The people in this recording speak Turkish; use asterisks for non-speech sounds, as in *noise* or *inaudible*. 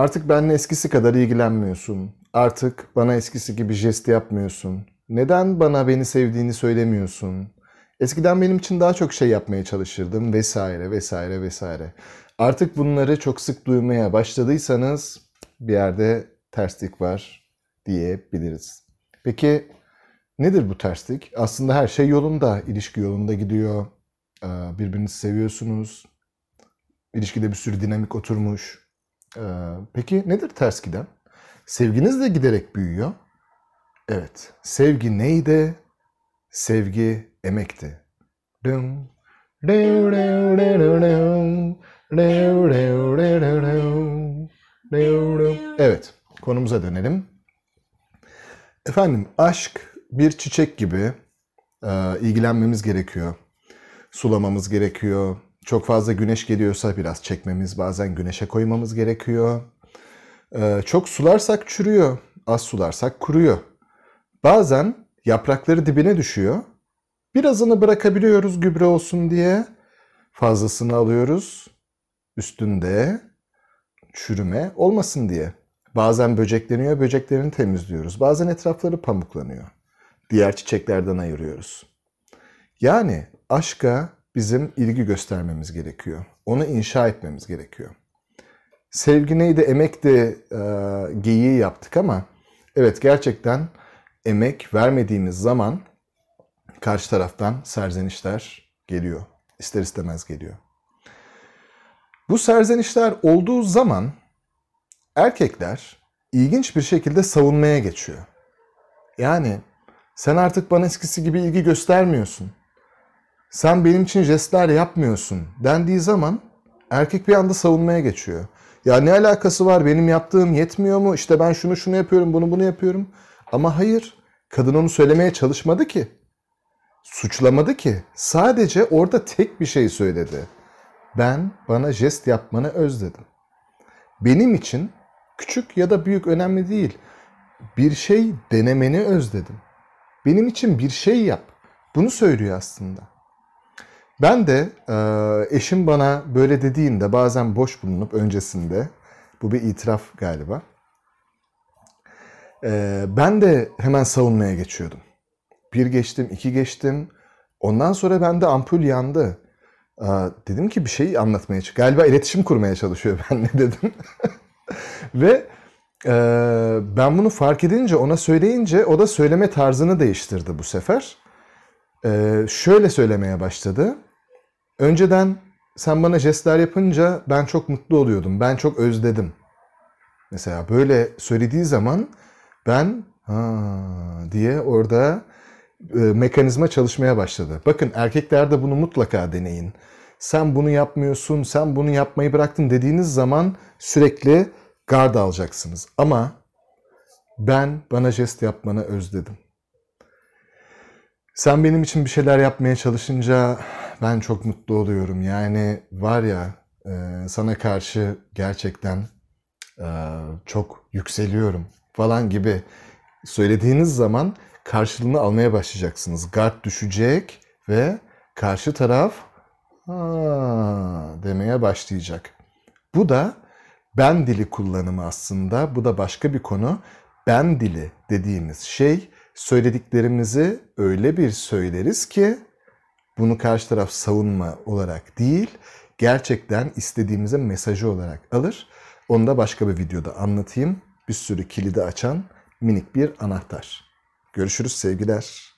Artık benimle eskisi kadar ilgilenmiyorsun. Artık bana eskisi gibi jest yapmıyorsun. Neden bana beni sevdiğini söylemiyorsun? Eskiden benim için daha çok şey yapmaya çalışırdım vesaire vesaire vesaire. Artık bunları çok sık duymaya başladıysanız bir yerde terslik var diyebiliriz. Peki nedir bu terslik? Aslında her şey yolunda, ilişki yolunda gidiyor. Birbirinizi seviyorsunuz. İlişkide bir sürü dinamik oturmuş. Ee, peki nedir ters giden? Sevginiz de giderek büyüyor. Evet, sevgi neydi? Sevgi emekti. Dum. Evet, konumuza dönelim. Efendim, aşk bir çiçek gibi e, ilgilenmemiz gerekiyor. Sulamamız gerekiyor, çok fazla güneş geliyorsa biraz çekmemiz, bazen güneşe koymamız gerekiyor. E, çok sularsak çürüyor, az sularsak kuruyor. Bazen yaprakları dibine düşüyor. Birazını bırakabiliyoruz gübre olsun diye. Fazlasını alıyoruz. Üstünde çürüme olmasın diye. Bazen böcekleniyor, böceklerini temizliyoruz. Bazen etrafları pamuklanıyor. Diğer çiçeklerden ayırıyoruz. Yani aşka bizim ilgi göstermemiz gerekiyor. Onu inşa etmemiz gerekiyor. Sevgi neydi, emek de e, geyiği yaptık ama evet gerçekten emek vermediğimiz zaman karşı taraftan serzenişler geliyor. İster istemez geliyor. Bu serzenişler olduğu zaman erkekler ilginç bir şekilde savunmaya geçiyor. Yani sen artık bana eskisi gibi ilgi göstermiyorsun. Sen benim için jestler yapmıyorsun dendiği zaman erkek bir anda savunmaya geçiyor. Ya ne alakası var benim yaptığım yetmiyor mu? İşte ben şunu şunu yapıyorum bunu bunu yapıyorum. Ama hayır kadın onu söylemeye çalışmadı ki. Suçlamadı ki. Sadece orada tek bir şey söyledi. Ben bana jest yapmanı özledim. Benim için küçük ya da büyük önemli değil. Bir şey denemeni özledim. Benim için bir şey yap. Bunu söylüyor aslında. Ben de eşim bana böyle dediğinde bazen boş bulunup öncesinde bu bir itiraf galiba. Ben de hemen savunmaya geçiyordum. Bir geçtim, iki geçtim. Ondan sonra bende ampul yandı. Dedim ki bir şey anlatmaya çık. Galiba iletişim kurmaya çalışıyor *laughs* ben ne dedim. *laughs* Ve ben bunu fark edince, ona söyleyince o da söyleme tarzını değiştirdi bu sefer. Şöyle söylemeye başladı. Önceden sen bana jestler yapınca ben çok mutlu oluyordum. Ben çok özledim. Mesela böyle söylediği zaman ben ha diye orada e, mekanizma çalışmaya başladı. Bakın erkeklerde bunu mutlaka deneyin. Sen bunu yapmıyorsun, sen bunu yapmayı bıraktın dediğiniz zaman sürekli gard alacaksınız. Ama ben bana jest yapmanı özledim. Sen benim için bir şeyler yapmaya çalışınca ben çok mutlu oluyorum. Yani var ya e, sana karşı gerçekten e, çok yükseliyorum falan gibi söylediğiniz zaman karşılığını almaya başlayacaksınız. Gard düşecek ve karşı taraf demeye başlayacak. Bu da ben dili kullanımı aslında. Bu da başka bir konu. Ben dili dediğimiz şey söylediklerimizi öyle bir söyleriz ki bunu karşı taraf savunma olarak değil, gerçekten istediğimize mesajı olarak alır. Onu da başka bir videoda anlatayım. Bir sürü kilidi açan minik bir anahtar. Görüşürüz sevgiler.